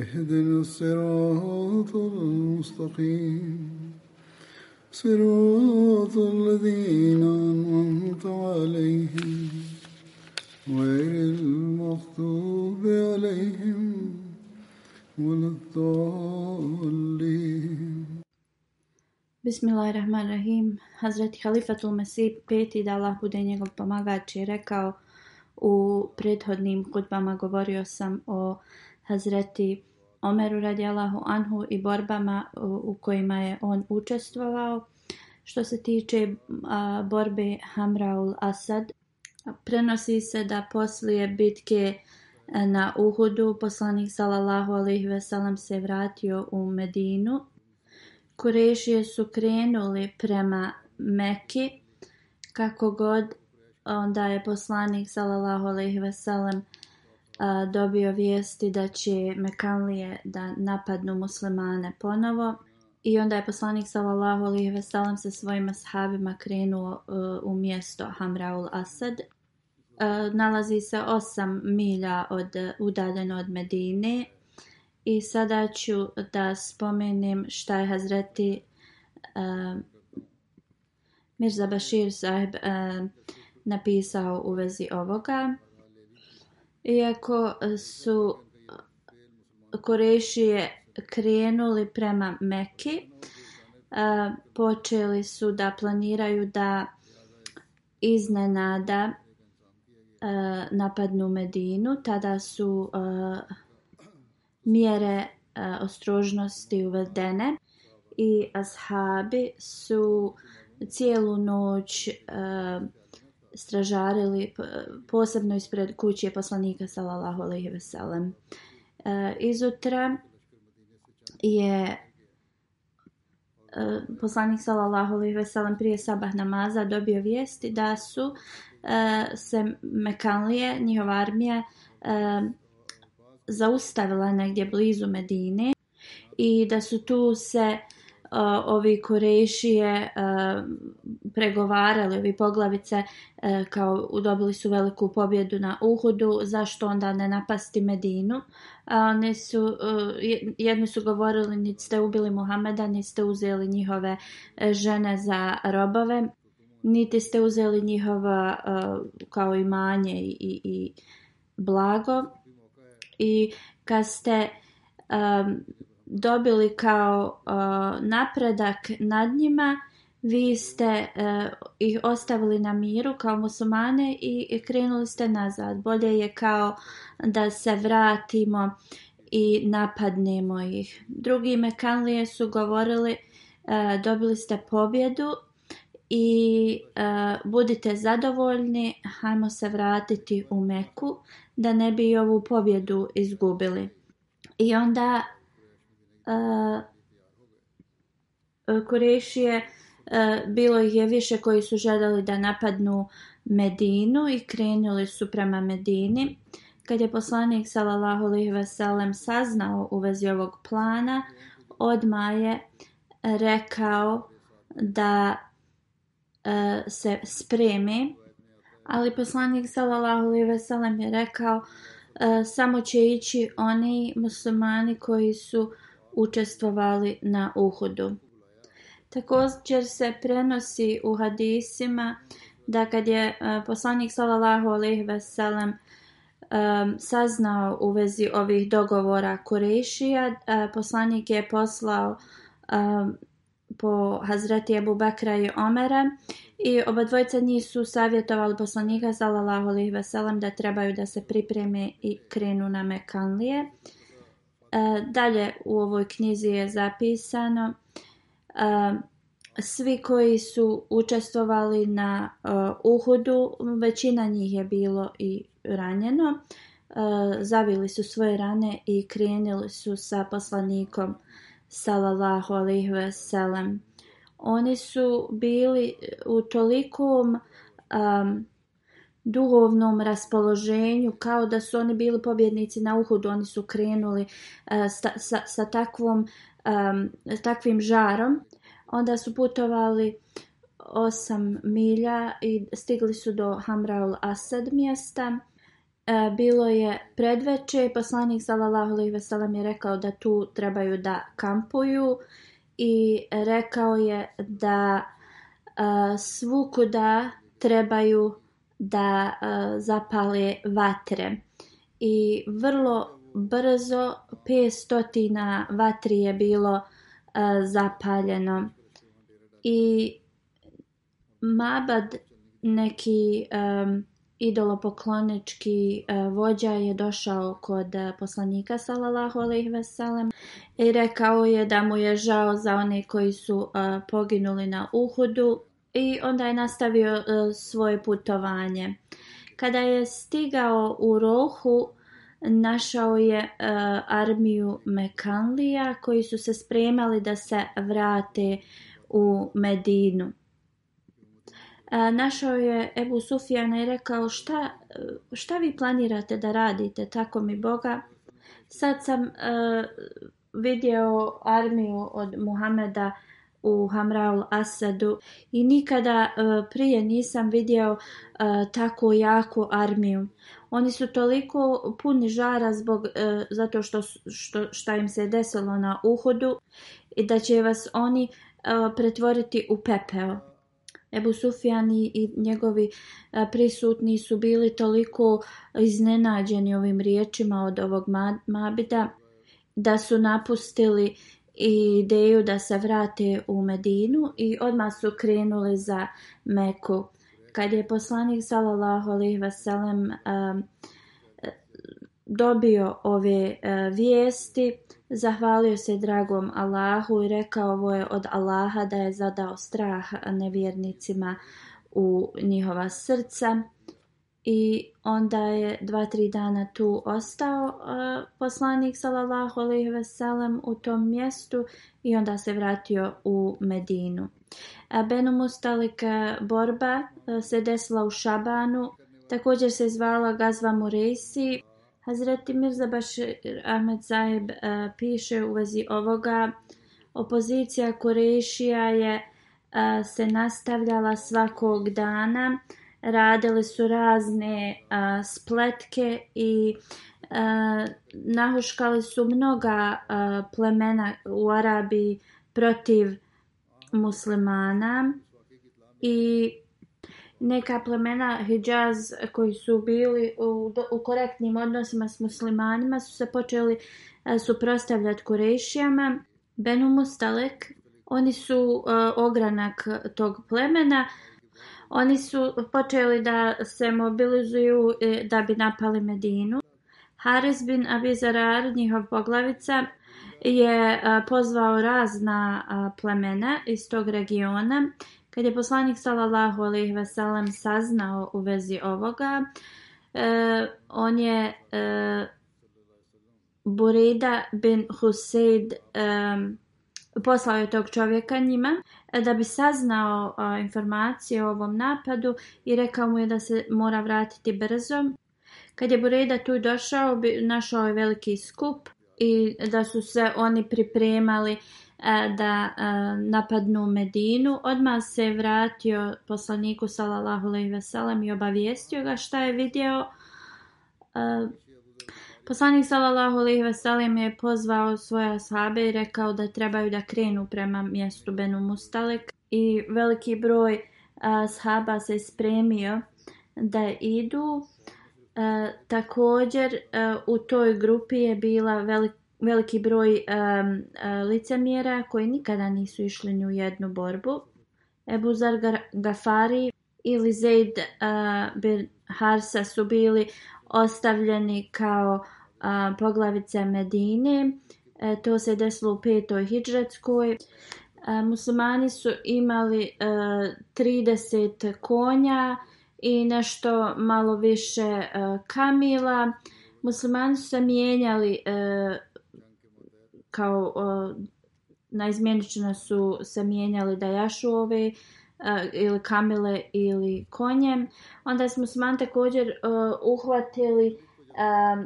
اهدنا الصراط المستقيم صراط الذين أنعمت عليهم غير المغضوب Bismillahirrahmanirrahim. peti da Allah bude njegov pomagač je rekao u prethodnim kutbama govorio sam o Hazreti Omeru radijalahu anhu i borbama u kojima je on učestvovao. Što se tiče a, borbe Hamraul Asad, prenosi se da poslije bitke na Uhudu poslanik sallallahu alejhi ve se vratio u Medinu. Kurešije su krenuli prema Meki kako god onda je poslanik sallallahu alejhi ve dobio vijesti da će Mekanlije da napadnu muslimane ponovo i onda je poslanik sallallahu alejhi ve sellem sa svojim sahabima krenuo e, u mjesto Hamraul Asad. E, nalazi se 8 milja od udaljeno od Medine i sada ću da spomenem šta je Hazreti e, Mirza Bashir sahib napisao u vezi ovoga. Iako su e, Korešije krenuli prema Meki, e, počeli su da planiraju da iznenada e, napadnu Medinu. Tada su mjere ostrožnosti uvedene i ashabi su cijelu noć stražarili posebno ispred kuće poslanika sallallahu alejhi ve sellem. E, izutra je e, poslanik sallallahu alejhi ve sellem prije sabah namaza dobio vijesti da su e, se Mekanlije, njihova armija zaustavila negdje blizu Medine i da su tu se ovi uh, pregovarali, ovi poglavice kao udobili su veliku pobjedu na Uhudu, zašto onda ne napasti Medinu? Jedno su, jedni su govorili niti ste ubili Muhameda, niti ste uzeli njihove e, žene za robove, niti ste uzeli njihova kao imanje i, i blago. I kad ste dobili kao uh, napredak nad njima, vi ste uh, ih ostavili na miru kao musumane i krenuli ste nazad. Bolje je kao da se vratimo i napadnemo ih. Drugi mekanlije su govorili uh, dobili ste pobjedu i budite zadovoljni, hajmo se vratiti u Meku da ne bi ovu pobjedu izgubili. I onda E, Kurešije e, bilo ih je više koji su željeli da napadnu Medinu i krenuli su prema Medini. Kad je poslanik sallallahu alejhi ve saznao u vezi ovog plana, odma je rekao da e, se spremi, ali poslanik sallallahu alejhi ve je rekao samo će ići oni muslimani koji su učestvovali na Uhudu. Također se prenosi u hadisima da kad je e, poslanik sallallahu alejhi ve e, saznao u vezi ovih dogovora Kurešija, e, poslanik je poslao po Hazreti Abu Bakra i Omera i oba dvojca njih su savjetovali poslanika sallallahu alejhi ve da trebaju da se pripreme i krenu na Mekanlije. E, dalje u ovoj knjizi je zapisano e, svi koji su učestvovali na e, uhodu, većina njih je bilo i ranjeno. Zavili su svoje rane i krenili su sa poslanikom salallahu alihi veselem. Oni su bili u tolikom duhovnom raspoloženju, kao da su oni bili pobjednici na Uhudu, oni su krenuli e, sa, sa takvom, takvim žarom. Onda su putovali 8 milja i stigli su do Hamraul Asad mjesta. E, bilo je predveče i poslanik sallallahu alejhi ve je rekao da tu trebaju da kampuju i rekao je da e, svukuda trebaju da e, zapale vatre i vrlo brzo 500 vatri je bilo e, zapaljeno i Mabad neki um, idolopoklonički vođa je došao kod poslanika sallallahu alejhi i rekao je da mu je žao za one koji su poginuli na Uhudu i onda je nastavio e, svoje putovanje. Kada je stigao u Rohu, našao je e, armiju Mekanlija koji su se spremali da se vrate u Medinu. E, našao je Ebu Sufijana i rekao šta, šta vi planirate da radite, tako mi Boga. Sad sam vidio armiju od Muhameda u Hamraul Asadu i nikada e, prije nisam vidio e, tako jaku armiju. Oni su toliko puni žara zbog, e, zato što, što, šta im se desilo na uhodu i da će vas oni pretvoriti u pepeo. Ebu Sufjan i njegovi prisutni su bili toliko iznenađeni ovim riječima od ovog Mabida da su napustili i ideju da se vrate u Medinu i odmah su krenuli za Meku. Kad je poslanik sallallahu alejhi ve sellem dobio ove e, vijesti, zahvalio se dragom Allahu i rekao ovo je od Allaha da je zadao strah nevjernicima u njihova srca i onda je dva, tri dana tu ostao poslanik sallallahu alaihi veselem u tom mjestu i onda se vratio u Medinu. A Benu e, borba e, se desila u Šabanu, također se zvala Gazva Muresi. Hazreti Mirza Bashir Ahmed Zaheb e, piše u vezi ovoga opozicija Kurešija je se nastavljala svakog dana, radili su razne spletke i nahoškali su mnoga plemena u Arabiji protiv muslimana i neka plemena Hijaz koji su bili u, korektnim odnosima s muslimanima su se počeli suprostavljati Kurešijama. Benu Mustalek, oni su ogranak tog plemena, oni su počeli da se mobilizuju e, da bi napali Medinu. Haris bin Abizarar, njihov poglavica, je e, pozvao razna e, plemena iz tog regiona. Kad je poslanik sallallahu alejhi ve saznao u vezi ovoga, on je Burida bin Huseid poslao je tog čovjeka njima e, da bi saznao informacije o ovom napadu i rekao mu je da se mora vratiti brzo. Kad je Bureda tu došao, našao je veliki skup i da su se oni pripremali e, da e, napadnu Medinu. Odmah se je vratio poslaniku sallallahu alejhi i obavijestio ga šta je vidio. Poslanik sallallahu alejhi ve sellem je pozvao svoje ashabe i rekao da trebaju da krenu prema mjestu Benu i veliki broj ashaba se spremio da idu. također u toj grupi je bila veliki broj licemjera koji nikada nisu išli ni u jednu borbu. Ebu Zar Gafari ili Zaid bin Harsa su bili ostavljeni kao a, poglavice Medine. E, to se desilo u petoj hidžetskoj. E, muslimani su imali e, 30 konja i nešto malo više e, kamila. Muslimani su se mijenjali e, kao na izmjenično su se mijenjali ovi. E, ili kamile ili konjem. Onda smo s man također e, uhvatili e,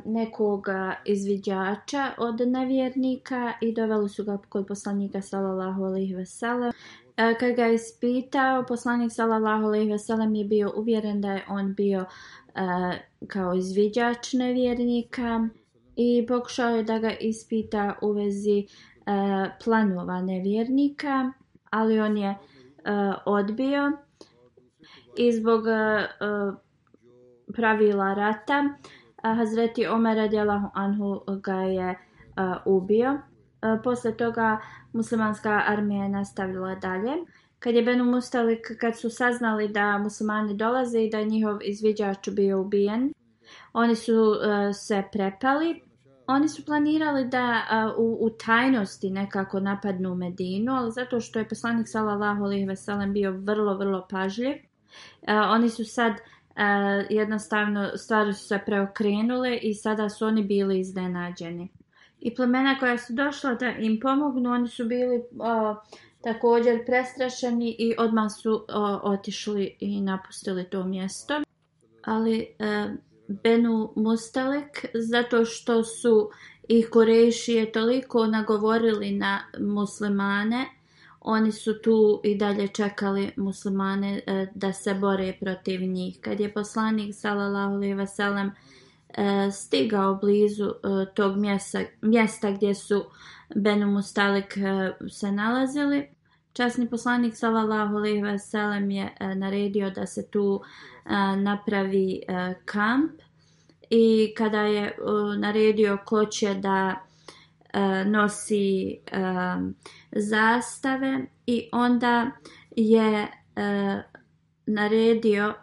nekoga izviđača od nevjernika i doveli su ga kod poslanika sallallahu alaihi veselam. Kad ga je ispitao, poslanik sallallahu alaihi veselam je bio uvjeren da je on bio kao izviđač nevjernika i pokušao je da ga ispita u vezi planova nevjernika, ali on je E, odbio i zbog e, e, pravila rata Hazreti Omer radijalahu anhu ga je ubio. Poslije toga muslimanska armija je nastavila dalje. Kad je Benu Mustalik, kad su saznali da muslimani dolaze i da je njihov izviđač bio ubijen, oni su se prepali oni su planirali da u, tajnosti nekako napadnu Medinu, ali zato što je poslanik sallallahu alejhi ve sellem bio vrlo vrlo pažljiv, oni su sad jednostavno stvari su se preokrenule i sada su oni bili iznenađeni. I plemena koja su došla da im pomognu, oni su bili također prestrašeni i odmah su otišli i napustili to mjesto. Ali Benu Mustalek zato što su ih korejšije toliko nagovorili na muslimane, oni su tu i dalje čekali muslimane e, da se bore protiv njih. Kad je poslanik sallallahu alejhi ve e, stigao blizu e, tog mjesta, mjesta gdje su Benu Mustalek se nalazili, Časni poslanik sallallahu alejhi ve je e, naredio da se tu e, napravi e, kamp i kada je naredio ko da nosi zastave i onda je naredio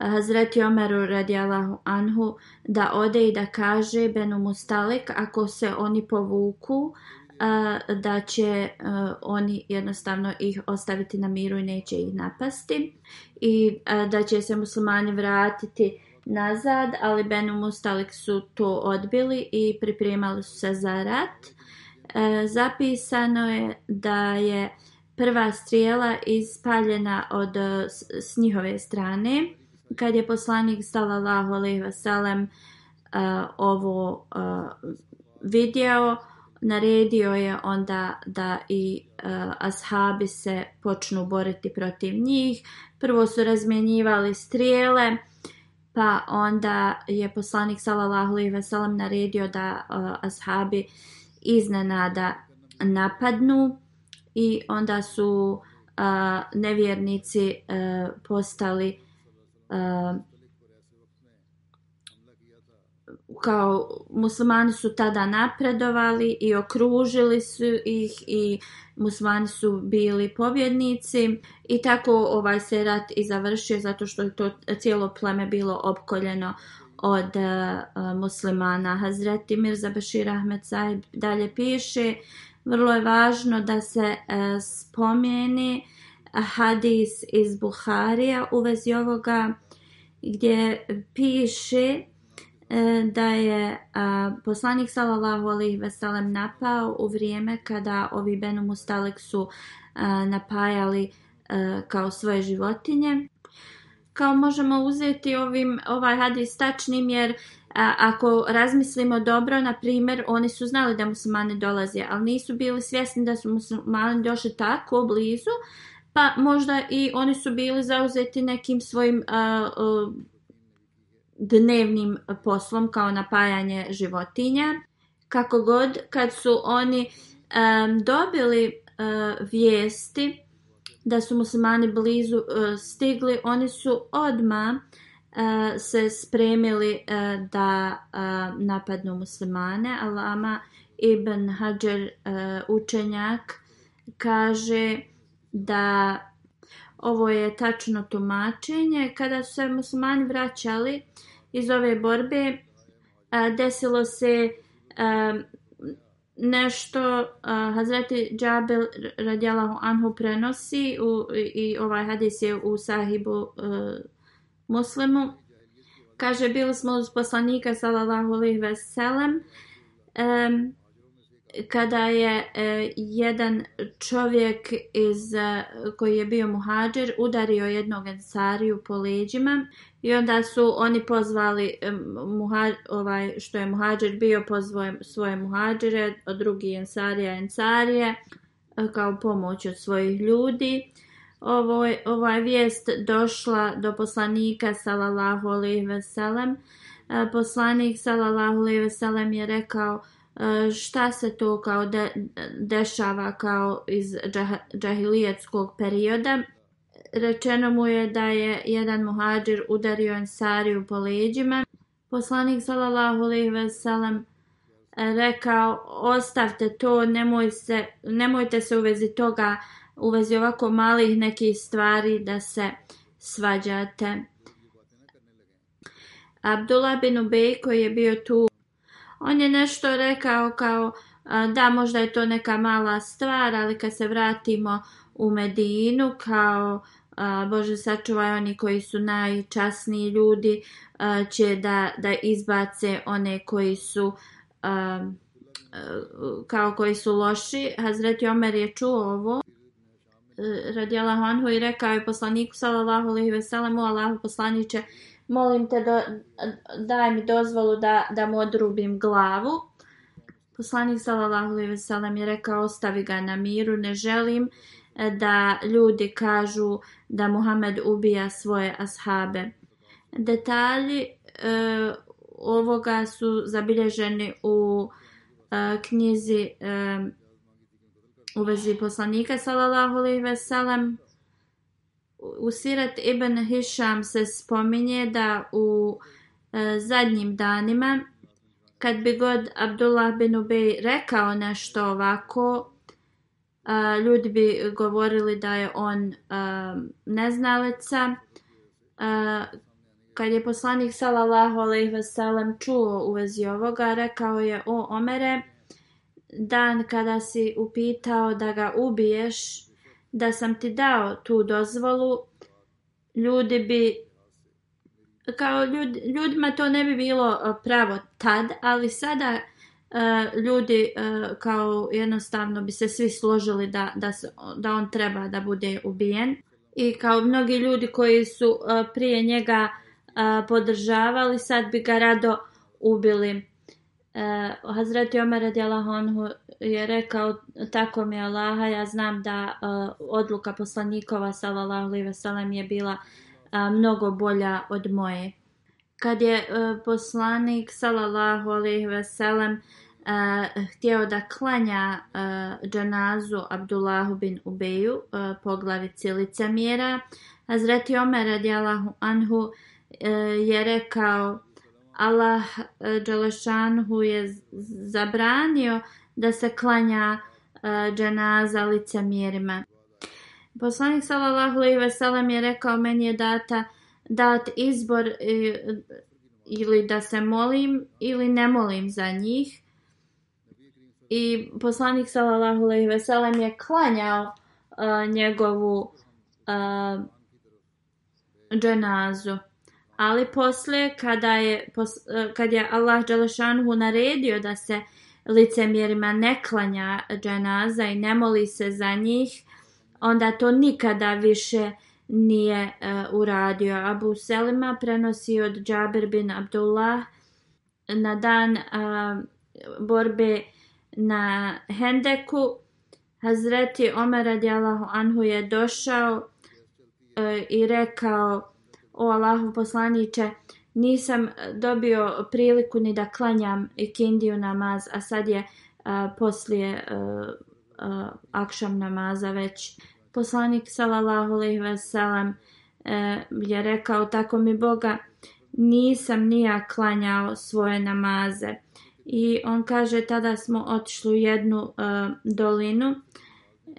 Hazreti Omeru radijalahu anhu da ode i da kaže Benu Mustalik ako se oni povuku da će e, oni jednostavno ih ostaviti na miru i neće ih napasti i e, da će se muslimani vratiti nazad, ali Benu Mustalik su to odbili i pripremali su se za rat. E, zapisano je da je prva strijela ispaljena od, s njihove strane. Kad je poslanik sallallahu alejhi salem ovo vidio, naredio je onda da i e, ashabi se počnu boriti protiv njih. Prvo su razmjenjivali strijele, pa onda je poslanik sallallahu alejhi ve naredio da e, ashabi iznenada napadnu i onda su e, nevjernici postali kao muslimani su tada napredovali i okružili su ih i muslimani su bili pobjednici i tako ovaj se rat i završio zato što je to cijelo pleme bilo opkoljeno od e, muslimana. Hazreti Mirza Bashir Ahmed Saib dalje piše vrlo je važno da se uh, spomeni hadis iz Buharija u vezi ovoga gdje piše E, da je a, poslanik sallallahu ve sellem napao u vrijeme kada ovi Benu Mustalek su e, napajali e, kao svoje životinje. Kao možemo uzeti ovim, ovaj hadis tačnim jer ako razmislimo dobro, na primjer, oni su znali da muslimani dolaze, ali nisu bili svjesni da su muslimani došli tako blizu, pa možda i oni su bili zauzeti nekim svojim dnevnim poslom kao napajanje životinja. Kako god, kad su oni dobili e, vijesti da su muslimani blizu e, stigli, oni su odma e, se spremili da napadnu muslimane. Alama Ibn Hajar učenjak kaže da ovo je tačno tumačenje. Kada su se muslimani vraćali iz ove borbe desilo se nešto Hazreti Džabel radijalahu anhu prenosi i ovaj hadis je u sahibu muslimu. Kaže, bili smo uz poslanika sallallahu alaihi veselem kada je e, jedan čovjek koji je bio muhađer udario jednog ensariju po leđima i onda su oni pozvali ovaj, što je muhađir bio pozvao svoje od drugi ensarija ensarije e, kao pomoć od svojih ljudi. Ovo, ova vijest došla do poslanika sallallahu alejhi ve sellem. E, poslanik sallallahu alejhi ve sellem je rekao e, šta se to kao dešava kao iz džah, džahilijetskog perioda rečeno mu je da je jedan muhađir udario Ansariju po leđima. Poslanik sallallahu alejhi ve sellem rekao ostavte to, nemoj se, nemojte se u vezi toga, u vezi ovako malih nekih stvari da se svađate. Abdullah bin Ubej koji je bio tu, on je nešto rekao kao da možda je to neka mala stvar, ali kad se vratimo u Medinu kao Bože sačuvaj oni koji su najčasniji ljudi će da, da izbace one koji su kao koji su loši. Hazreti Omer je čuo ovo e, radijala Honhu i rekao je poslaniku sallallahu ve veselemu Allahu poslaniće molim te do, daj mi dozvolu da, da mu odrubim glavu. Poslanik sallallahu ve veselem je rekao ostavi ga na miru, ne želim e, da ljudi kažu da Muhammed ubija svoje ashabe. Detalji e, ovoga su zabilježeni u e, knjizi e, u vezi poslanika sallallahu alejhi ve sellem. U Sirat ibn Hisham se spominje da u e, zadnjim danima kad bi god Abdullah bin Ubej rekao nešto ovako ljudi bi govorili da je on neznalica. Kad je poslanik sallallahu alejhi ve čuo u vezi ovoga, rekao je o Omere, dan kada si upitao da ga ubiješ, da sam ti dao tu dozvolu, ljudi bi kao ljud, ljudima to ne bi bilo pravo tad, ali sada E, ljudi e, kao jednostavno bi se svi složili da, da, da on treba da bude ubijen i kao mnogi ljudi koji su e, prije njega podržavali sad bi ga rado ubili. Hazreti Omer je rekao tako mi je ja znam da odluka poslanikova sallallahu alejhi je bila mnogo bolja od moje kad je e, poslanik sallallahu alejhi ve sellem e, htio da klanja e, džanazu Abdullahu bin Ubeju poglavici licemjera Hazreti Omer radijalahu anhu je rekao Allah dželešanhu je zabranio da se klanja dženaza licemjerima. Poslanik sallallahu alejhi ve je rekao meni je data dat izbor e, ili da se molim ili ne molim za njih. I poslanik sallallahu alejhi ve sellem je klanjao e, njegovu uh, dženazu. Ali posle kada je kad je Allah dželešanhu naredio da se licemjerima ne klanja dženaza i ne moli se za njih, onda to nikada više nije e, uradio. Abu Selima prenosi od Jabir bin Abdullah na dan e, borbe na Hendeku. Hazreti Omer Allahu anhu je došao e, i rekao o Allahu poslaniće nisam dobio priliku ni da klanjam ikindiju namaz, a sad je poslije akšam namaza već poslanik sallallahu alejhi ve sellem e, je rekao tako mi Boga nisam nija klanjao svoje namaze i on kaže tada smo otišli u jednu e, dolinu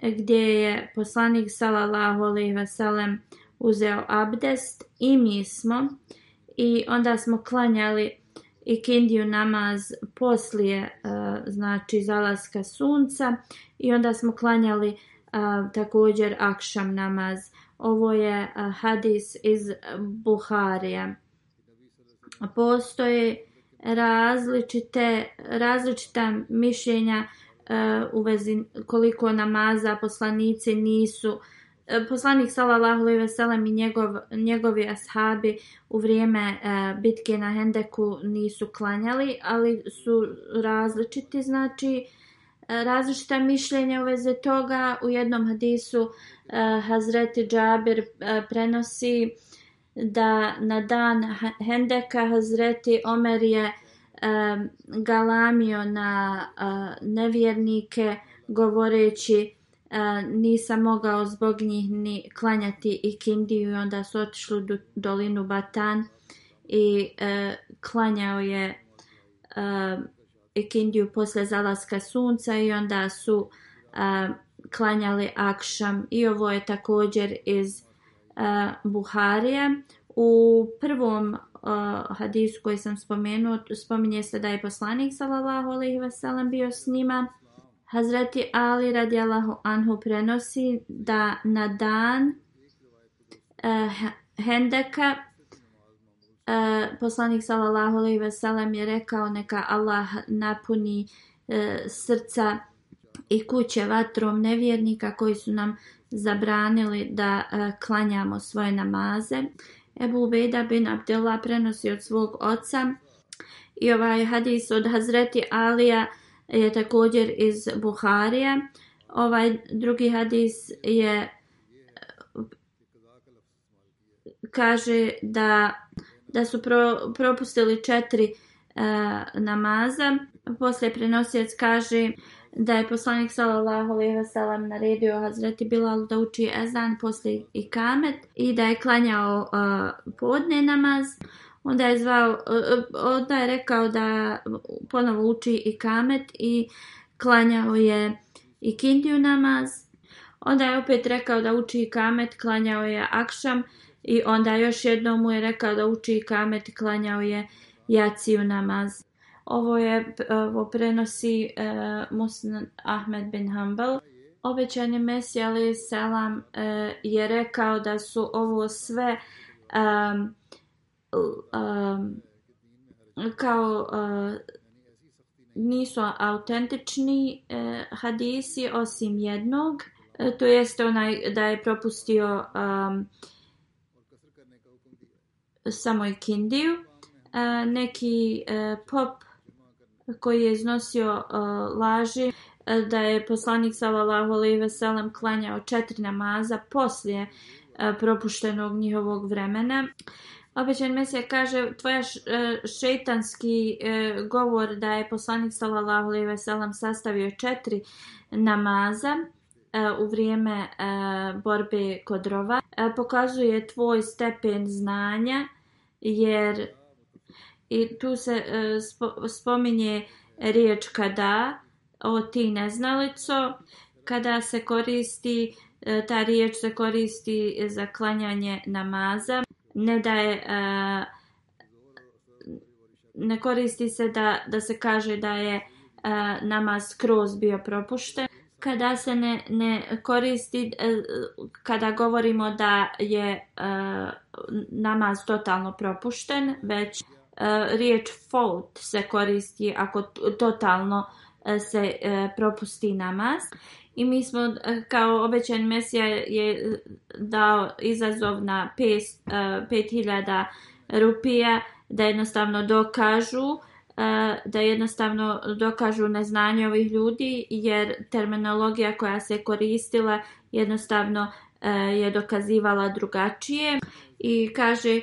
gdje je poslanik sallallahu alejhi ve sellem uzeo abdest i mi smo i onda smo klanjali i kindiju namaz poslije e, znači zalaska sunca i onda smo klanjali također akšam namaz. Ovo je hadis iz Buharije. Postoje različite, različita mišljenja u vezi koliko namaza poslanici nisu Poslanik sallallahu alejhi ve sellem i njegov, njegovi ashabi u vrijeme bitke na Hendeku nisu klanjali, ali su različiti znači E, različita mišljenja u vezi toga. U jednom hadisu e, Hazreti Džabir e, prenosi da na dan Hendeka Hazreti Omer je galamio na nevjernike govoreći nisam mogao zbog njih ni klanjati i kindiju i onda su otišli u dolinu Batan i klanjao je ikindiju posle zalaska sunca i onda su klanjali akšam. I ovo je također iz Buharija Buharije. U prvom hadisu koji sam spomenuo, spominje se da je poslanik sallallahu alaihi bio s njima. Hazreti Ali radijallahu anhu prenosi da na dan Hendeka E, poslanik sallallahu alejhi ve sellem je rekao neka Allah napuni e, srca i kuće vatrom nevjernika koji su nam zabranili da e, klanjamo svoje namaze. Ebu Ubejda bin Abdullah prenosi od svog oca i ovaj hadis od Hazreti Alija je također iz Buharija. Ovaj drugi hadis je kaže da da su propustili četiri e, namaza. Poslije prenosjec kaže da je poslanik sallallahu alejhi ve sellem naredio Hazreti Bilal da uči ezan poslije i kamet i da je klanjao e, podne namaz. Onda je zvao, e, e, onda je rekao da ponovo uči i kamet i klanjao je i kindiju namaz. Onda je opet rekao da uči i kamet, klanjao je akšam i onda još jednom mu je rekao da uči i kamet klanjao je jaciju namaz. Ovo je ovo prenosi eh, Ahmed bin Hanbal. Obećani Mesija ali selam e, je rekao da su ovo sve kao e, nisu autentični e, hadisi osim jednog, to jeste onaj da je propustio samoj Kindiju. E, neki e, pop koji je iznosio e, laži da je poslanik sallallahu alejhi ve klanjao četiri namaza poslije propuštenog njihovog vremena. Obećan Mesija kaže tvoja šeitanski govor da je poslanik sallallahu alejhi ve sastavio četiri namaza u vrijeme borbe kod rova pokazuje tvoj stepen znanja jer i tu se e, spo, spominje riječ kada o ti neznalico kada se koristi e, ta riječ se koristi za klanjanje namaza ne da je e, ne koristi se da, da se kaže da je namaz kroz bio propušten kada se ne, ne koristi, e, kada govorimo da je e, namaz totalno propušten, već e, riječ fault se koristi ako totalno se propusti namaz. I mi smo, kao obećan Mesija je dao izazov na 5000 rupija da jednostavno dokažu da jednostavno dokažu neznanje ovih ljudi jer terminologija koja se koristila jednostavno e, je dokazivala drugačije i kaže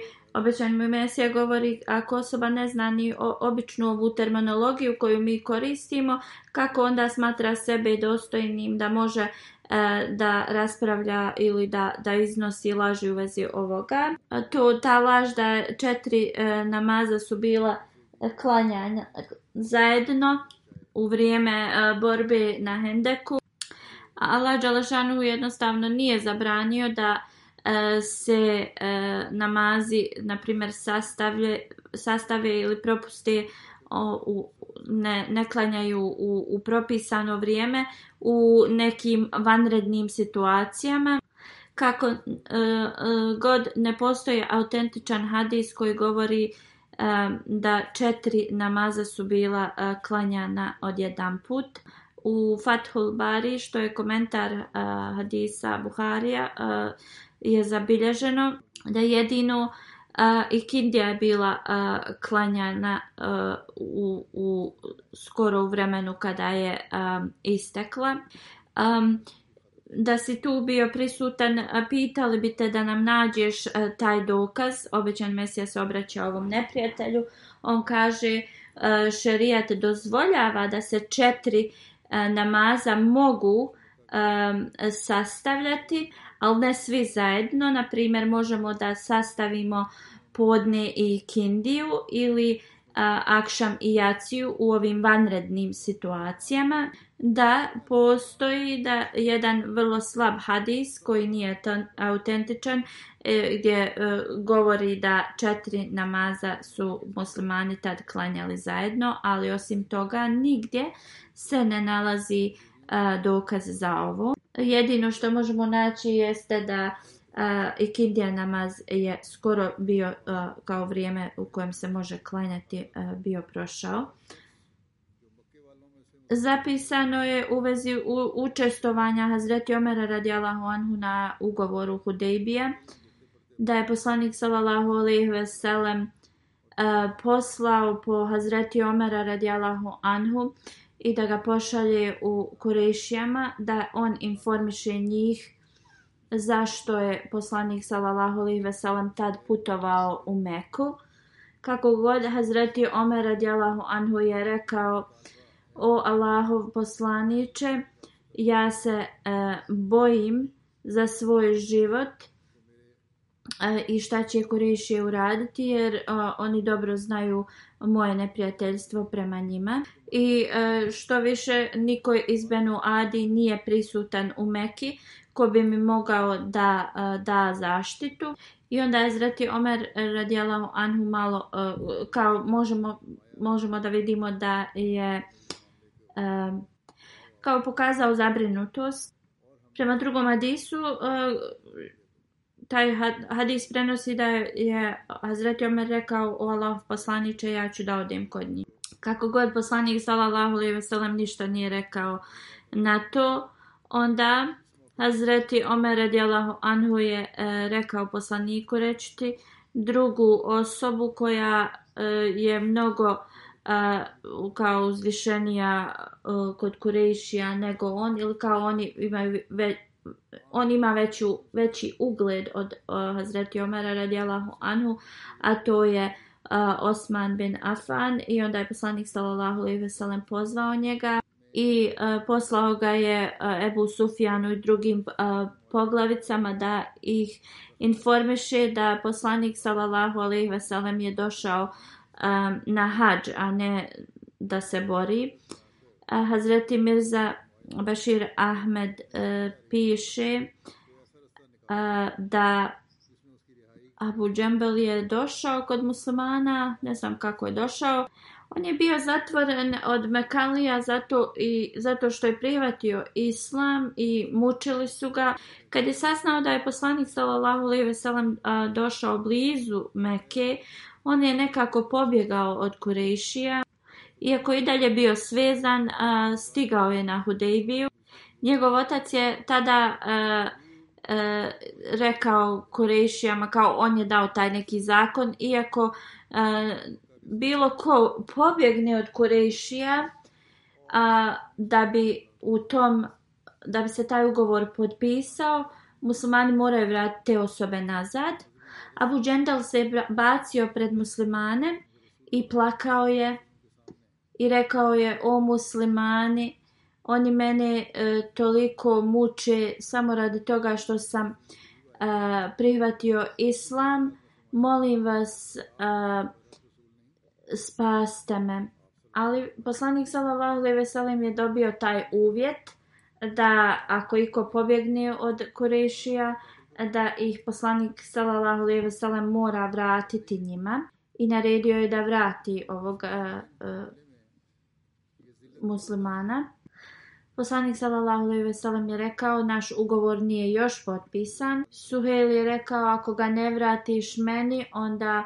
mi Mesija govori ako osoba ne zna ni običnu ovu terminologiju koju mi koristimo, kako onda smatra sebe dostojnim da može e, da raspravlja ili da, da iznosi laži u vezi ovoga. To, ta laž da četiri e, namaza su bila E, klanjanja e, zajedno u vrijeme e, borbe na Hendeku. Allah Đalašanu jednostavno nije zabranio da se namazi, na primjer, sastave ili propuste u, ne, klanjaju u, propisano vrijeme u nekim vanrednim situacijama kako god ne postoji autentičan hadis koji govori da četiri namaza su bila e, klanjana odjedan put. U Fathul Bari, što je komentar e, hadisa Buharija, e, je zabilježeno da jedino i Kindija je bila klanjana u, skoro u vremenu kada je istekla da si tu bio prisutan, pitali bi te da nam nađeš e, taj dokaz. Obećan Mesija se obraća ovom neprijatelju. On kaže e, šerijat dozvoljava da se četiri e, namaza mogu sastavljati, ali ne svi zajedno. Na možemo da sastavimo podne i kindiju ili akšam i jaciju u ovim vanrednim situacijama, da postoji da jedan vrlo slab hadis koji nije autentičan e, gdje e, govori da četiri namaza su muslimani tad klanjali zajedno, ali osim toga nigdje se ne nalazi e, dokaz za ovo. Jedino što možemo naći jeste da ikindija namaz je skoro bio kao vrijeme u kojem se može klanjati bio prošao. Zapisano je u vezi učestovanja Hazreti Omera radijalahu anhu na ugovoru Hudejbije da je poslanik sallallahu alejhi ve poslao po Hazreti Omera radijalahu anhu i da ga pošalje u Kurešijama da on informiše njih zašto je poslanik sallallahu alejhi ve tad putovao u Meku. Kako god Hazreti Omer radijallahu anhu je rekao o Allahov poslaniće, ja se e, bojim za svoj život e, i šta će Kurešije uraditi jer e, oni dobro znaju moje neprijateljstvo prema njima. I što više niko iz Benu Adi nije prisutan u Meki ko bi mi mogao da e, da zaštitu. I onda je Zreti Omer radijala Anhu malo, e, kao možemo, možemo da vidimo da je e, kao pokazao zabrinutost. Prema drugom hadisu, taj hadis prenosi da je Hazreti Omer rekao o Allahov poslaniće ja ću da odem kod njih. Kako god poslanik sallallahu alejhi ve ništa nije rekao na to, onda Hazreti Omer radijalahu anhu je e, rekao poslaniku rečiti drugu osobu koja e, je mnogo e, kao uzvišenija kod Kurejšija nego on ili kao oni imaju on ima veću, veći ugled od Hazreti Omera radijalahu anhu, a to je Osman bin Afan i onda je poslanik sallallahu alejhi ve pozvao njega i e, poslao ga je e, Ebu Sufjanu i drugim e, poglavicama da ih informiše da poslanik sallallahu alejhi ve je došao na hadž, a ne da se bori. Hazreti Mirza Bashir Ahmed piše da Abu Džembel je došao kod muslimana, ne znam kako je došao, on je bio zatvoren od Mekalija zato, i, zato što je prihvatio islam i mučili su ga. Kad je saznao da je poslanik sallallahu alejhi ve sellem došao blizu Meke, on je nekako pobjegao od Kurejšija. Iako i dalje bio svezan, stigao je na Hudejbiju. Njegov otac je tada rekao Kurešijama kao on je dao taj neki zakon iako bilo ko pobjegne od Kurešija a, da bi u tom da bi se taj ugovor potpisao muslimani moraju vratiti te osobe nazad Abu Džendal se bacio pred muslimane i plakao je i rekao je o muslimani oni mene e, toliko muče samo radi toga što sam e, prihvatio islam molim vas e, spaste me. Ali poslanik sallallahu alejhi ve je dobio taj uvjet da ako iko pobjegne od Kurešija da ih poslanik sallallahu alejhi ve mora vratiti njima i naredio je da vrati ovog e, e, muslimana. Poslanik sallallahu alejhi ve sellem je rekao naš ugovor nije još potpisan. Suhel je rekao ako ga ne vratiš meni onda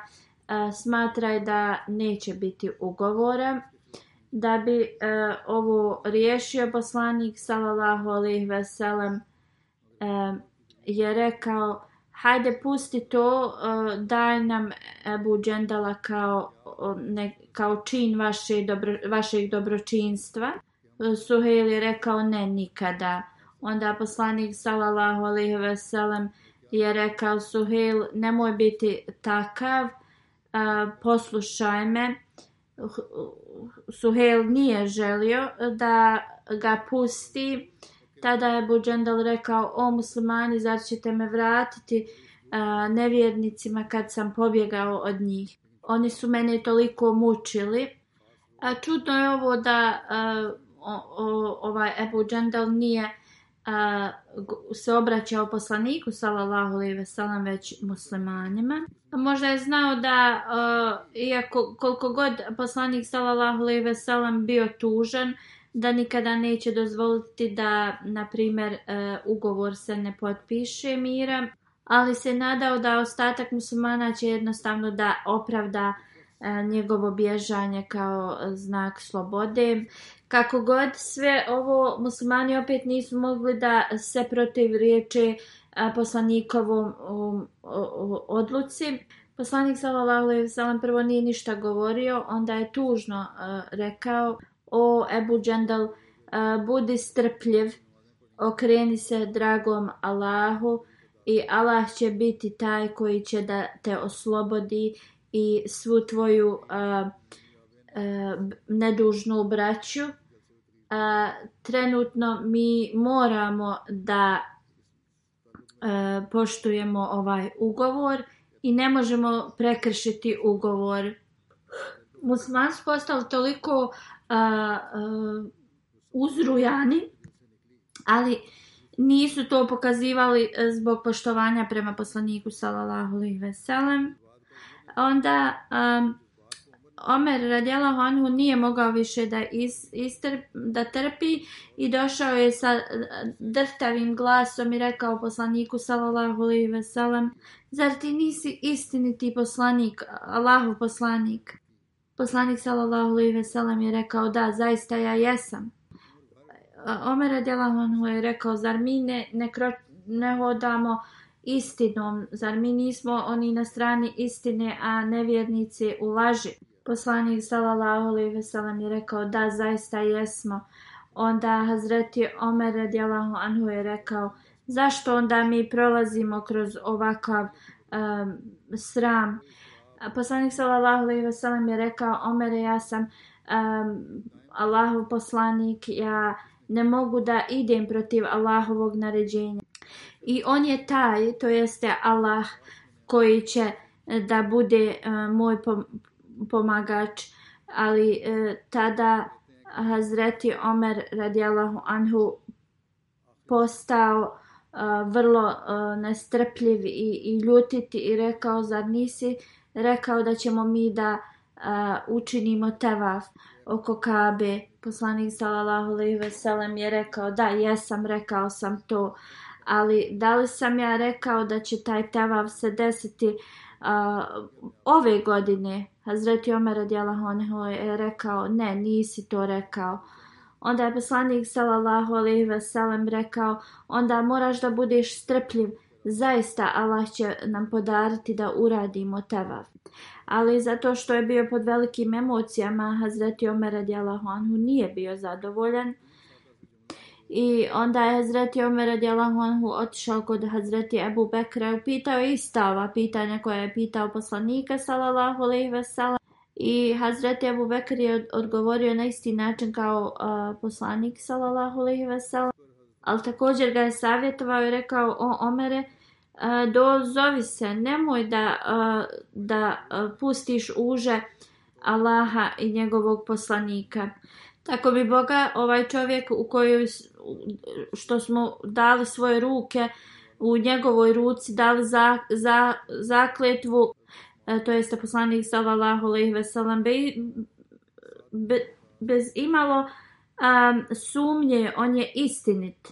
smatraj da neće biti ugovora. Da bi e, ovo riješio poslanik sallallahu alejhi ve e, je rekao hajde pusti to, e, daj nam Ebu Džendala kao, kao čin vaše dobro, vašeg dobročinstva. Suhejl je rekao ne nikada. Onda poslanik sallallahu alejhi ve je rekao Suhejl nemoj biti takav, poslušaj me. Suhail nije želio da ga pusti. Tada je Buđendal rekao, o muslimani, zar me vratiti nevjernicima kad sam pobjegao od njih? Oni su mene toliko mučili. A čudno je ovo da ovaj Ebu Džendal nije se obraćao poslaniku sallallahu alejhi ve već muslimanima. Možda je znao da iako koliko god poslanik sallallahu alejhi ve bio tužan da nikada neće dozvoliti da na primjer e, ugovor se ne potpiše mira, ali se nadao da ostatak muslimana će jednostavno da opravda e, njegovo bježanje kao znak slobode kako god sve ovo, muslimani opet nisu mogli da se protiv riječi poslanikovom um, odluci. Poslanik je salam prvo nije ništa govorio, onda je tužno rekao: "O Ebu Džendal, budi strpljiv, okreni se dragom Allahu i Allah će biti taj koji će da te oslobodi i svu tvoju Eh, nedužnu braću. Eh, trenutno mi moramo da eh, poštujemo ovaj ugovor i ne možemo prekršiti ugovor. su postali toliko uzrujani, ali nisu to pokazivali zbog poštovanja prema poslaniku sallallahu alejhi ve Onda um, Omer radjela Honhu nije mogao više da, da trpi i došao je sa eh, drhtavim glasom i rekao poslaniku sallallahu alaihi veselam Zar ti nisi istiniti poslanik, Allahu poslanik? Poslanik sallallahu alaihi veselam je rekao da, zaista ja jesam. Omer radjela Honhu je rekao zar mi ne, ne, ne hodamo istinom, zar mi nismo oni na strani istine, a nevjernici u laži? poslanik sallallahu alejhi ve sellem je rekao da zaista jesmo. Onda Hazreti Omer radijallahu anhu je rekao zašto onda mi prolazimo kroz ovakav sram? Poslanik sallallahu alejhi ve sellem je rekao Omer ja sam um, Allahov poslanik, ja ne mogu da idem protiv Allahovog naređenja. I on je taj, to jeste Allah koji će da bude uh, moj pomagač, ali e, tada Hazreti Omer radijalahu anhu postao e, vrlo e, nestrpljiv i, ljutiti i rekao zar nisi rekao da ćemo mi da učinimo tevaf oko Kabe. Poslanik sallallahu alejhi ve je rekao da jesam rekao sam to, ali da li sam ja rekao da će taj tevaf se desiti ove godine Hazreti Omer radijalahu je rekao ne, nisi to rekao. Onda je poslanik sallallahu alejhi ve sellem rekao onda moraš da budeš strpljiv. Zaista Allah će nam podariti da uradimo teva. Ali zato što je bio pod velikim emocijama Hazreti Omer radijalahu anhu nije bio zadovoljan i onda je Hazreti Omer radijalahu anhu otišao kod Hazreti Ebu Bekra i upitao i stava pitanja koje je pitao poslanika salalahu alaihi wasalam I Hazreti Ebu Bekr je odgovorio na isti način kao uh, poslanik sallallahu alaihi wasalam Ali također ga je savjetovao i rekao o Omere uh, dozovi se, nemoj da, uh, da uh, pustiš uže Allaha i njegovog poslanika. Tako bi Boga ovaj čovjek u koju što smo dali svoje ruke u njegovoj ruci dali za, zakletvu, e, to jeste poslanik sallallahu alejhi ve bez imalo sumnje, on je istinit.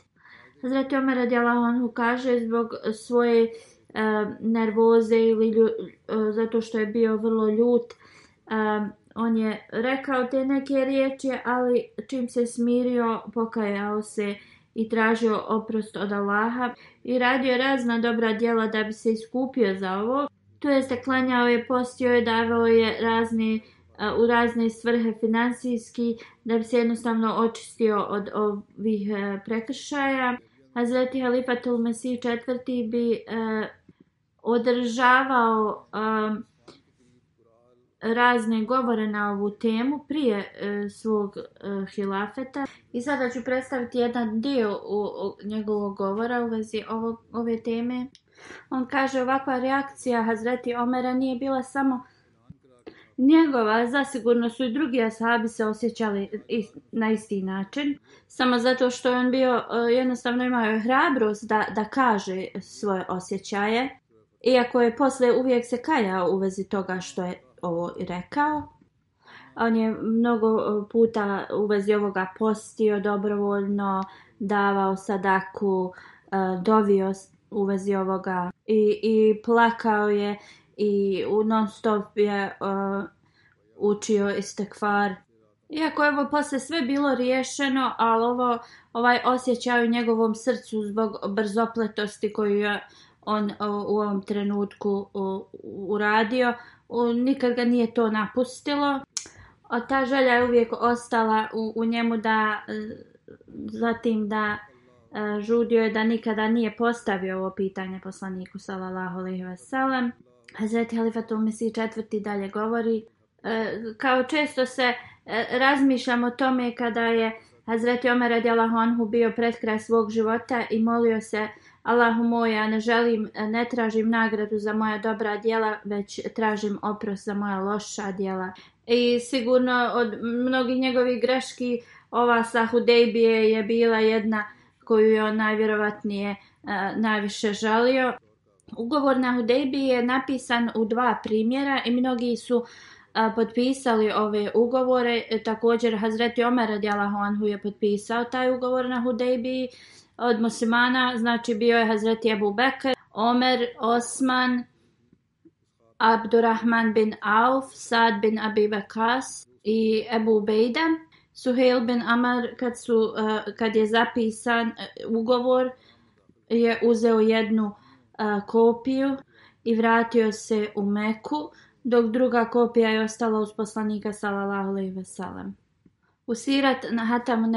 Hazreti Omer anhu kaže zbog svoje e, nervoze ili e, zato što je bio vrlo ljut, on je rekao te neke riječi, ali čim se smirio, pokajao se i tražio oprost od Allaha i radio razna dobra djela da bi se iskupio za ovo. To je klanjao je, postio je, davao je razni, e, u razne svrhe financijski da bi se jednostavno očistio od ovih e, prekršaja. Hazreti Halifatul Mesih četvrti bi e, održavao razne govore na ovu temu prije e, svog e, hilafeta i sada ću predstaviti jedan dio njegovog govora u vezi ove teme. On kaže ovakva reakcija Hazreti Omera nije bila samo njegova, zasigurno su i drugi asabi se osjećali na isti način, samo zato što je on bio, e, jednostavno imao hrabrost da, da kaže svoje osjećaje, iako je posle uvijek se kajao u vezi toga što je ovo rekao. On je mnogo e, puta u vezi ovoga postio dobrovoljno, davao sadaku, e, dovio u vezi ovoga i, i plakao je i u non stop je uh, učio istekvar. Iako je ovo poslije sve bilo riješeno, ali ovo, ovaj osjećaj u njegovom srcu zbog brzopletosti koju je on u ovom trenutku uradio, nikad ga nije to napustilo. A ta želja je uvijek ostala u, njemu da e, zatim da e, žudio je da nikada nije postavio ovo pitanje poslaniku sallallahu alejhi ve sellem. Hazreti Halifatu Mesih četvrti dalje govori e, kao često se razmišljam o tome kada je Hazreti Omer radijalahu anhu bio pred kraj svog života i molio se Allahu moj, ja ne želim, e, ne tražim nagradu za moja dobra djela, već tražim oprost za moja loša djela. I sigurno od mnogih njegovih greški ova sa Hudejbije je bila jedna koju je on najvjerovatnije e, najviše žalio. Ugovor na Hudejbije je napisan u dva primjera i mnogi su e, potpisali ove ugovore. Također Hazreti Omer radijalahu je potpisao taj ugovor na Hudejbiji od muslimana, znači bio je Hazreti Abu Bekr, Omer, Osman, Abdurrahman bin Auf, Saad bin Abi Bakas i Ebu Bejda. Suhail bin Amar kad, su, eh, kad je zapisan eh, ugovor je uzeo jednu eh, kopiju i vratio se u Meku dok druga kopija je ostala uz poslanika sallallahu alejhi ve u Sirat na Hatamu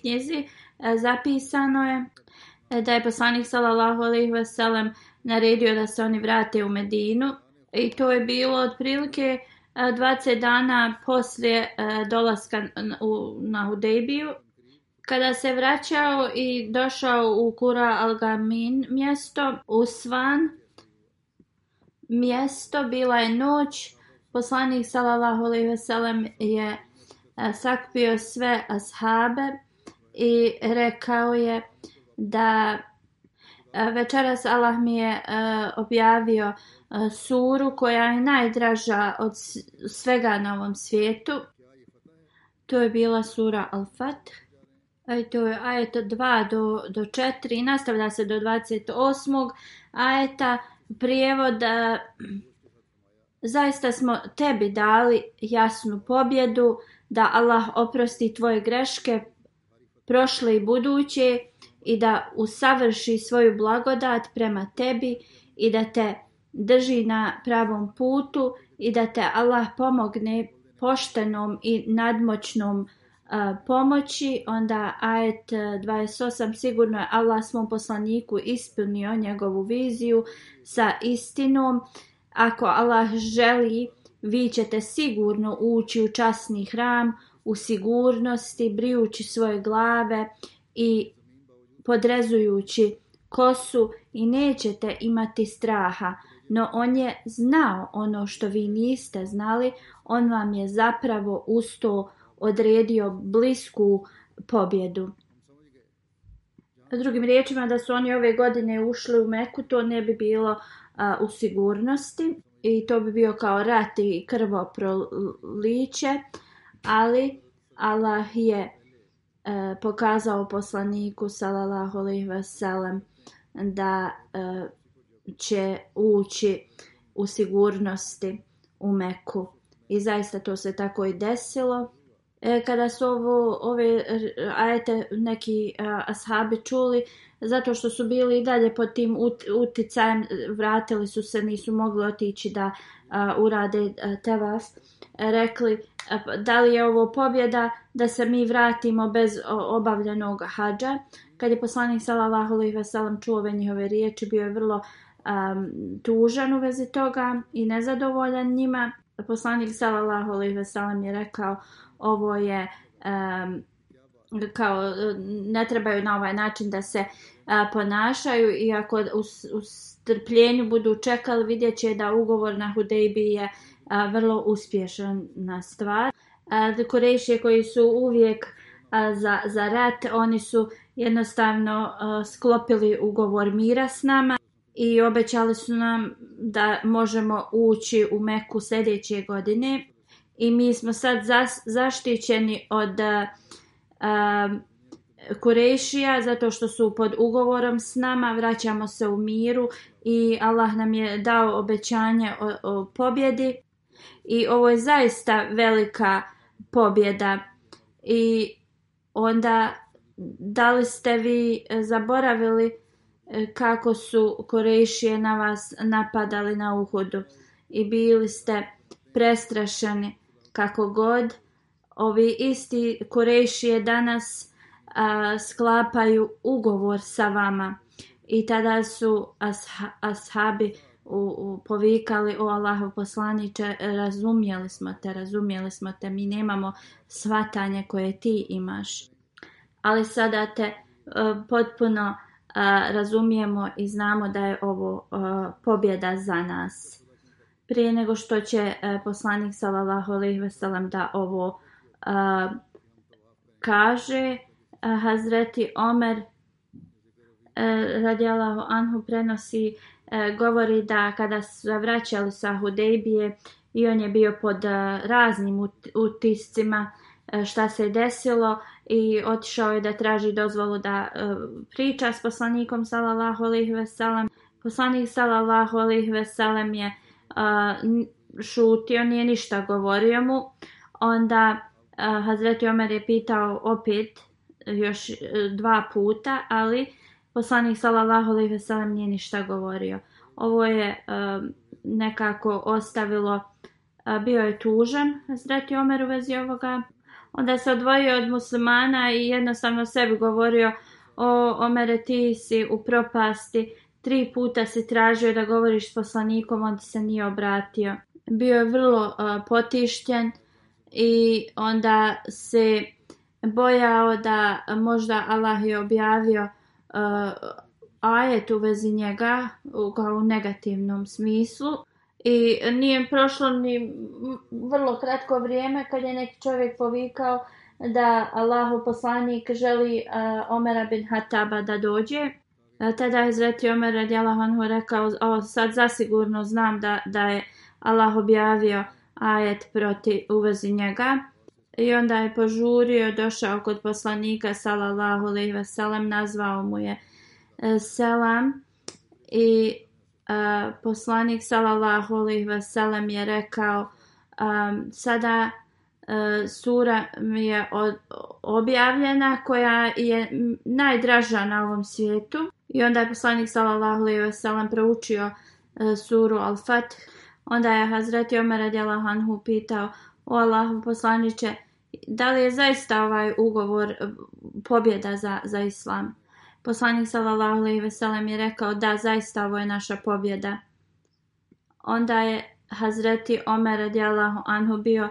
knjizi e, zapisano je e, da je poslanik sallallahu alaihi wasallam naredio da se oni vrate u Medinu i to je bilo otprilike 20 e, dana poslije dolaska na Hudejbiju kada se vraćao i došao u Kura Algamin mjesto, u Svan mjesto, bila je noć, poslanik sallallahu alaihi ve je Sakpio sve ashabe i rekao je da večeras Allah mi je objavio suru koja je najdraža od svega na ovom svijetu. To je bila sura al fat To je ajet 2 do, do 4 i nastavlja se do 28. ajeta. Prijevod Zaista smo tebi dali jasnu pobjedu, da Allah oprosti tvoje greške prošle i buduće i da usavrši svoju blagodat prema tebi i da te drži na pravom putu i da te Allah pomogne poštenom i nadmoćnom pomoći, onda ajet 28 sigurno je Allah svom poslaniku ispunio njegovu viziju sa istinom. Ako Allah želi vi ćete sigurno ući u časni hram u sigurnosti, brijući svoje glave i podrezujući kosu i nećete imati straha. No on je znao ono što vi niste znali, on vam je zapravo to odredio blisku pobjedu. Drugim riječima da su oni ove godine ušli u Meku, to ne bi bilo u sigurnosti i to bi bio kao rat i krvo ali Allah je e, pokazao poslaniku sallallahu alejhi ve da e, će ući u sigurnosti u Meku. I zaista to se tako i desilo. E, kada su ovo, ove ajete neki ashabi čuli, zato što su bili i dalje pod tim uticajem, vratili su se, nisu mogli otići da urade te vas, rekli pa, da li je ovo pobjeda da se mi vratimo bez obavljenog hađa. Kad je poslanik sallallahu alejhi ve čuo ove njihove riječi, bio je vrlo tužan u vezi toga i nezadovoljan njima. Poslanik sallallahu alejhi ve je rekao ovo je kao e, ne trebaju na ovaj način da se e, ponašaju i ako u, strpljenju budu čekali vidjet će da ugovor na Hudejbi je a, e, vrlo na stvar. Kurejšije koji su uvijek za, za rat, oni su jednostavno sklopili ugovor mira s nama i obećali su nam da možemo ući u Meku sljedeće godine i mi smo sad zaštićeni od um, Kurešija zato što su pod ugovorom s nama, vraćamo se u miru i Allah nam je dao obećanje o, o pobjedi i ovo je zaista velika pobjeda i onda da li ste vi zaboravili e, kako su Korešije na vas napadali na uhodu i bili ste prestrašeni kako god ovi isti korešije danas sklapaju ugovor sa vama. I tada su asha, ashabi u, u, povikali o Allahov poslaniče razumjeli smo te, razumjeli smo te, mi nemamo svatanje koje ti imaš. Ali sada te e, potpuno e, razumijemo i znamo da je ovo e, pobjeda za nas. Prije nego što će poslanik sallallahu alejhi ve da ovo kaže Hazreti Omer radila e, radijalahu anhu prenosi e, govori da kada su vraćali sa Hudejbije i on je bio pod e, raznim utiscima šta se je desilo i otišao je da traži dozvolu da priča s poslanikom sallallahu alejhi ve poslanik sallallahu alejhi ve je šutio nije ništa govorio mu onda Hazreti Omer je pitao opet e, još e, dva puta, ali poslanik sallallahu alejhi ve sellem nije ništa govorio. Ovo je e, nekako ostavilo bio je tužan Hazreti Omer u vezi ovoga. Onda se odvojio od muslimana i jednostavno sebi govorio o Omere ti si u propasti, tri puta si tražio da govoriš s poslanikom, on se nije obratio. Bio je vrlo uh, potišten, i onda se bojao da možda Allah je objavio uh, ajet u vezi njega kao u negativnom smislu i nije prošlo ni vrlo kratko vrijeme kad je neki čovjek povikao da Allahu poslanik želi uh, Omera bin Hataba da dođe. Uh, tada je Zreti Omer radijalahu rekao o, sad zasigurno znam da, da je Allah objavio ajet proti uvezi njega. I onda je požurio, došao kod poslanika, salallahu alaihi sellem, nazvao mu je e, selam i e, poslanik salallahu alaihi je rekao sada e, sura mi je objavljena koja je najdraža na ovom svijetu i onda je poslanik salallahu alaihi sellem proučio suru al Onda je Hazreti Omer Hanhu pitao, o Allahu poslaniće, da li je zaista ovaj ugovor e, pobjeda za, za islam? Poslanik sallallahu alejhi ve sellem je rekao da zaista ovo je naša pobjeda. Onda je Hazreti Omer radijallahu anhu bio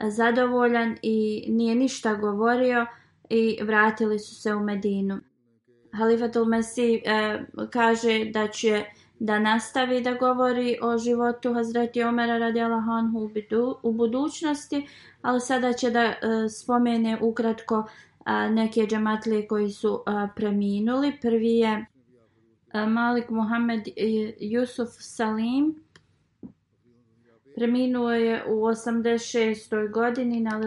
e, zadovoljan i nije ništa govorio i vratili su se u Medinu. Halifatul Mesih e, kaže da će da nastavi da govori o životu Hazreti Omera radijala Hanhu u budućnosti, ali sada će da e, spomene ukratko e, neke džematlije koji su e, preminuli. Prvi je Malik Muhammed Yusuf Salim. Preminuo je u 86. godini na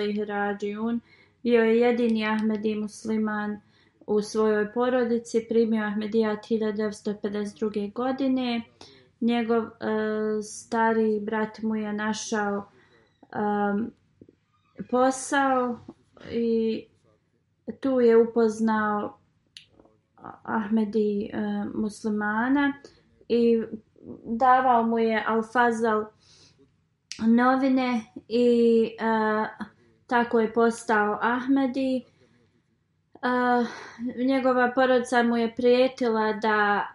ili Rađijun. Bio je jedini Ahmedi musliman u svojoj porodici primio ahmedija 1952. godine. Njegov e, stari brat mu je našao e, posao i tu je upoznao Ahmedi e, muslimana i davao mu je Alfazal novine i tako je postao Ahmedi njegova porodica mu je prijetila da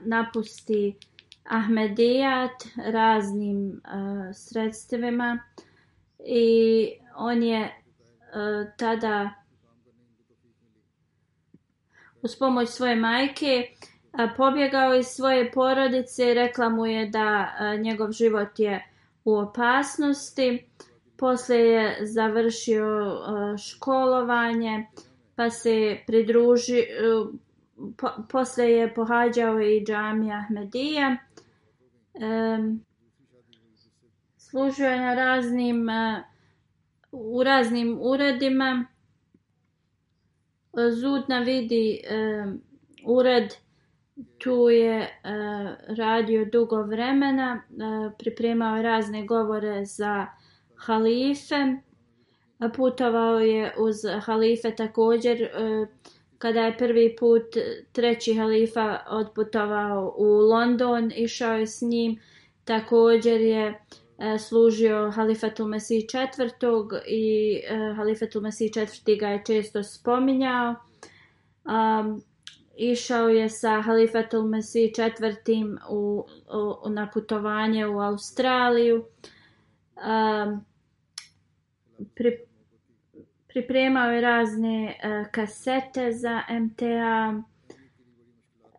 napusti Ahmedijat raznim sredstvima i on je tada uz pomoć svoje majke pobjegao iz svoje porodice i rekla mu je da njegov život je u opasnosti. Poslije je završio školovanje pa se pridruži, e, po, posle je pohađao i džamija Ahmedija. E, služio je na raznim, e, u raznim uredima. E, Zudna vidi ured, tu je radio dugo vremena, pripremao je razne govore za halife. Putovao je uz halife također e, kada je prvi put treći halifa odputovao u London, išao je s njim, također je e, služio Halifatu Mesiji četvrtog i e, Halifatu Mesiji četvrti ga je često spominjao. išao je sa Halifatul Mesiji četvrtim u, u, na putovanje u Australiju. Pripremao je razne eh, kasete za MTA.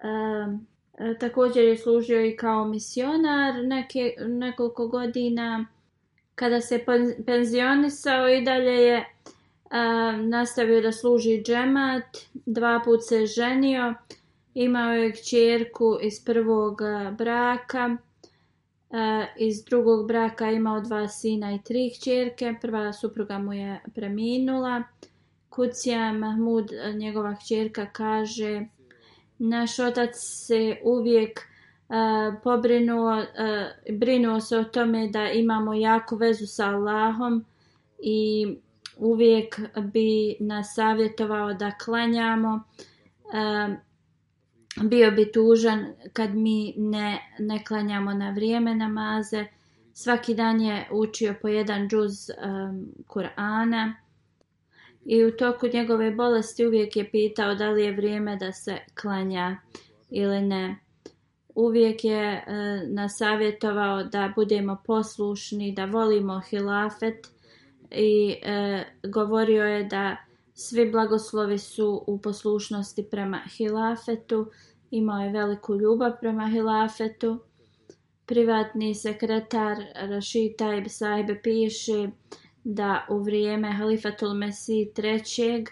Eh, također je služio i kao misionar nekoliko godina. Kada se penzionisao i dalje je nastavio da služi džemat. Dva put se ženio. Imao je kćerku iz prvog eh, braka. E, iz drugog braka imao dva sina i tri kćerke. Prva supruga mu je preminula. Kucija Mahmud, e, njegova kćerka, kaže naš otac se uvijek e, pobrinuo, brinuo se o tome da imamo jaku vezu sa Allahom i uvijek bi nas savjetovao da klanjamo bio bi tužan kad mi ne, ne klanjamo na vrijeme namaze. Svaki dan je učio po jedan džuz um, Kur'ana i u toku njegove bolesti uvijek je pitao da li je vrijeme da se klanja ili ne. Uvijek je uh, nasavjetovao da budemo poslušni, da volimo hilafet i uh, govorio je da svi blagoslovi su u poslušnosti prema hilafetu, imao je veliku ljubav prema hilafetu. Privatni sekretar Rashid Taib piše da u vrijeme Halifatul Mesih III.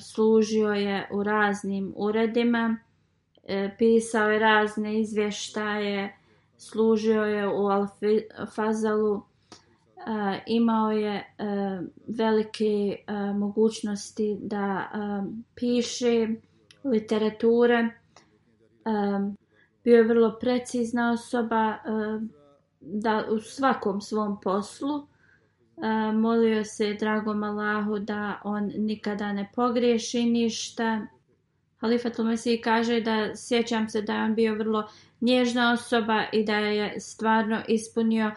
služio je u raznim uredima, e, pisao je razne izvještaje, služio je u Alfazalu, E, imao je e, velike e, mogućnosti da piše literature. Bio je vrlo precizna osoba da u svakom svom poslu. Molio se dragom Allahu da on nikada ne pogriješi ništa. Halifa Tlumesi kaže da sjećam se da je on bio vrlo nježna osoba i da je stvarno ispunio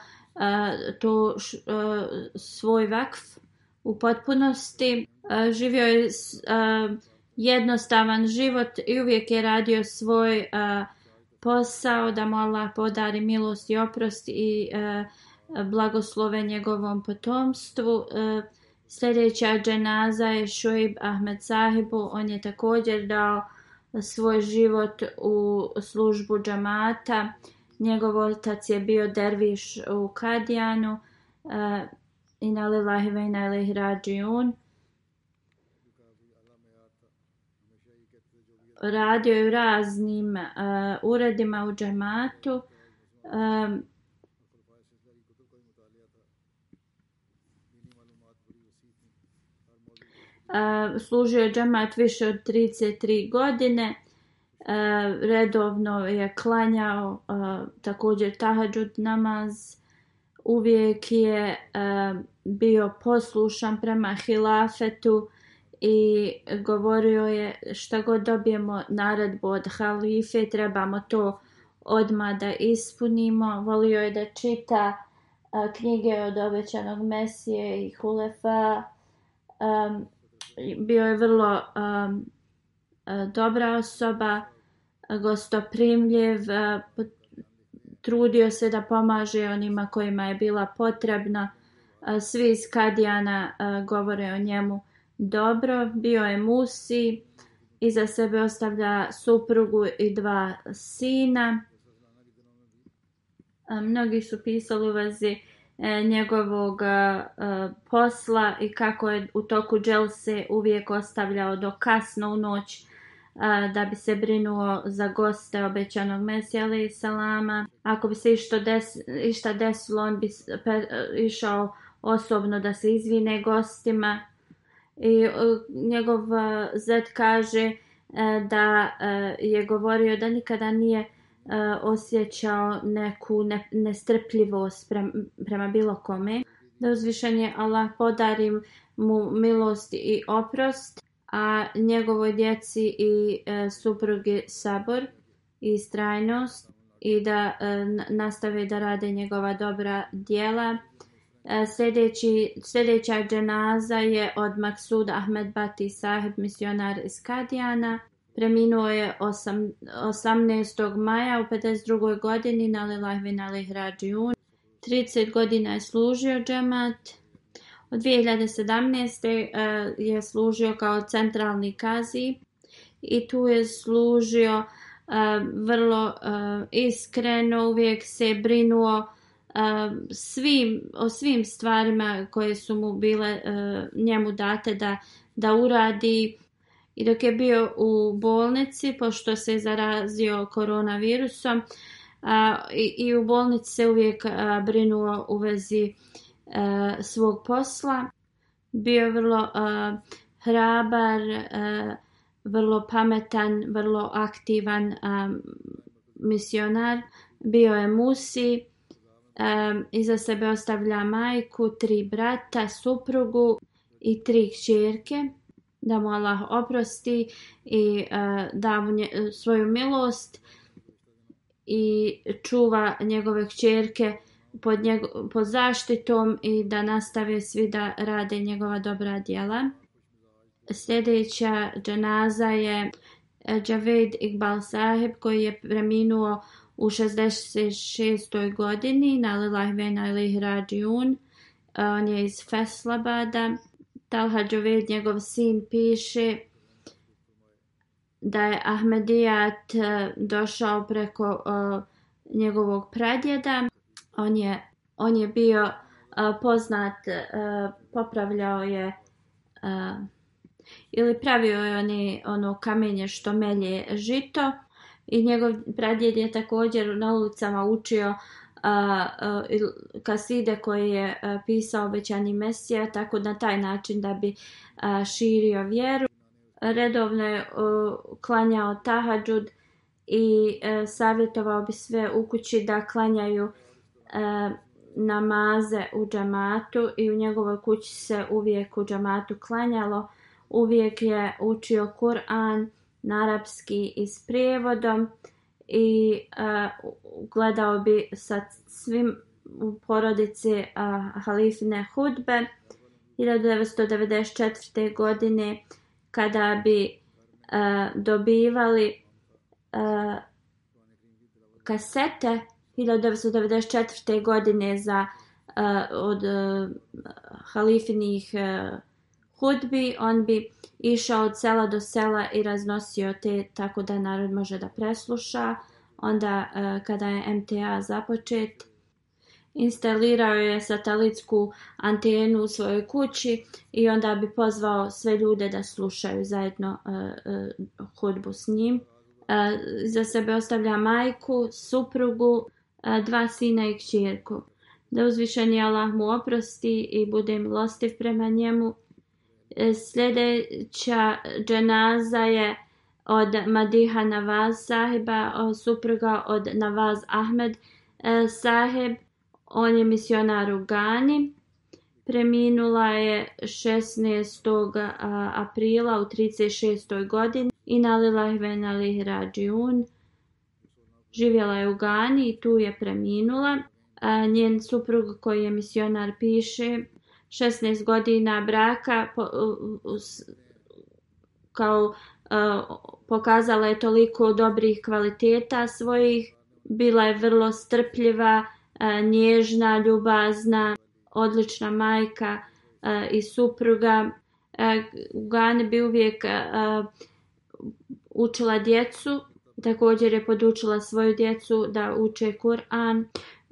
to svoj vakf u potpunosti. Živio je jednostavan život i uvijek je radio svoj posao da mu Allah podari milost i oprost i blagoslove njegovom potomstvu. Sljedeća dženaza je Šuib Ahmed Sahibu. On je također dao svoj život u službu džamata. Njegov otac je bio derviš u Kadijanu e, i na lillahi ve na Radio je u raznim e, uredima u džematu. E, služio je džemat više od 33 godine. Eh, redovno je klanjao eh, također tahadžud namaz, uvijek je eh, bio poslušan prema hilafetu i govorio je šta god dobijemo naredbu od halife trebamo to odmah da ispunimo. Volio je da čita knjige od obećanog Mesije i Hulefa. Bio je vrlo dobra osoba gostoprimljiv, e, trudio se da pomaže onima kojima je bila potrebna. E, svi iz Kadijana e, govore o njemu dobro. Bio je Musi, iza sebe ostavlja suprugu i dva sina. Mnogi su pisali u vezi njegovog posla i kako je u toku dželse uvijek ostavljao do kasno u noć da bi se brinuo za goste obećanog Mesija ali salama. Ako bi se išta, išta desilo, on bi išao osobno da se izvine gostima. I e, njegov e, zet kaže e, da je govorio da nikada nije osjećao neku nestrpljivost prema, bilo kome. Da uzvišen je Allah podarim mu milost i oprost a njegovoj djeci i e, suprugi sabor i strajnost i da e, nastave da rade njegova dobra djela. E, sljedeći, sljedeća dženaza je od Maksud Ahmed Bati misionar iz Kadijana. Preminuo je 18. maja u 52. godini na Lilahvin Ali Hrađijun. 30 godina je služio džemat od 2017. E, je služio kao centralni kazij i tu je služio e, vrlo e, iskreno, uvijek se brinuo svim, o svim stvarima koje su mu bile njemu date da, da uradi. I dok je bio u bolnici, pošto se je zarazio koronavirusom, i, i u bolnici se uvijek brinuo u vezi Eh, svog posla. Bio je vrlo eh, hrabar, eh, vrlo pametan, vrlo aktivan misionar. Bio je musi, iza sebe ostavlja majku, tri brata, suprugu i tri kćerke da mu Allah oprosti i da mu svoju milost i čuva njegove kćerke pod, njego, pod zaštitom i da nastave svi da rade njegova dobra djela. Sljedeća dženaza je Javed e, Iqbal Saheb koji je preminuo u 66. godini na Lilah Vena ili e, On je iz Feslabada. Talha Javed, njegov sin, piše da je Ahmedijat e, došao preko njegovog pradjeda on je, bio uh, poznat, uh, popravljao je uh, ili pravio je oni, ono kamenje što melje žito i njegov pradjed je također na ulicama učio kaside koje je pisao obećani Mesija, tako na taj način da bi širio vjeru. Redovno je klanjao tahadžud i savjetovao bi sve u kući da klanjaju E, namaze u džamatu i u njegovoj kući se uvijek u džamatu klanjalo. Uvijek je učio Kur'an na arapski i s prijevodom i e, gledao bi sa svim u porodici e, halifine hudbe. 1994. godine kada bi dobivali kasete 1994. godine za, e, od e, halifinih e, hudbi, on bi išao od sela do sela i raznosio te tako da narod može da presluša. Onda kada je MTA započet, instalirao je satelitsku antenu u svojoj kući i onda bi pozvao sve ljude da slušaju zajedno hudbu s njim. Za sebe ostavlja majku, suprugu, dva sina i kćerku. Da uzvišeni Allah mu oprosti i bude milostiv prema njemu. E, sljedeća dženaza je od Madiha Navaz sahiba, supruga od Navaz Ahmed e, sahib On je misionar u Gani. Preminula je 16. aprila u 36. godini i nalila je venali rađiun živjela je u Gani i tu je preminula. E, njen suprug koji je misionar piše 16 godina braka kao e, pokazala je toliko dobrih kvaliteta svojih, bila je vrlo strpljiva, e, nježna, ljubazna, odlična majka i supruga. U Gani bi uvijek učila djecu Također je podučila svoju djecu da uče Kur'an,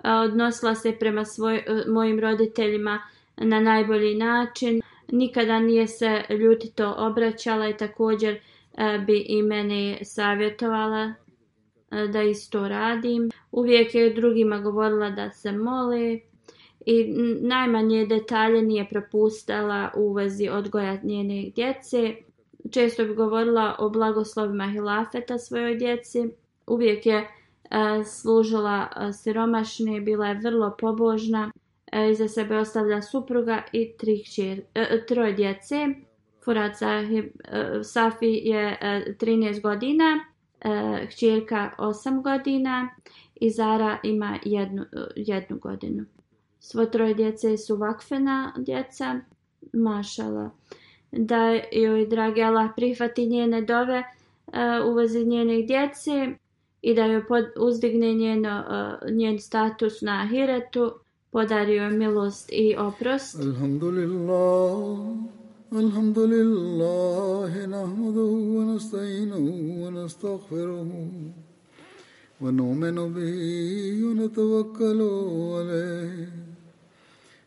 odnosila se prema svoj, e, mojim roditeljima na najbolji način, nikada nije se ljutito obraćala i također e, bi i mene savjetovala e, da isto radim. Uvijek je drugima govorila da se moli i najmanje detalje nije propustala u vezi odgoja njenih djece često bi govorila o blagoslovima hilafeta svojoj djeci. Uvijek je e, služila e, siromašni, bila je vrlo pobožna. E, iza sebe ostavlja supruga i tri troje djece. Furat Safi je 13 godina, kćerka 8 godina i Zara ima jednu, jednu godinu. Svo troje djece su vakfena djeca, mašala da joj dragi Allah prihvati njene dove e, u vezi njenih djece i da joj pod, uzdigne njeno, e, njen status na ahiretu, podari joj milost i oprost. Alhamdulillah, alhamdulillah, nahmaduhu wa nasta'inuhu wa nastaghfiruhu. bihi, wa natavakkalu alayhi.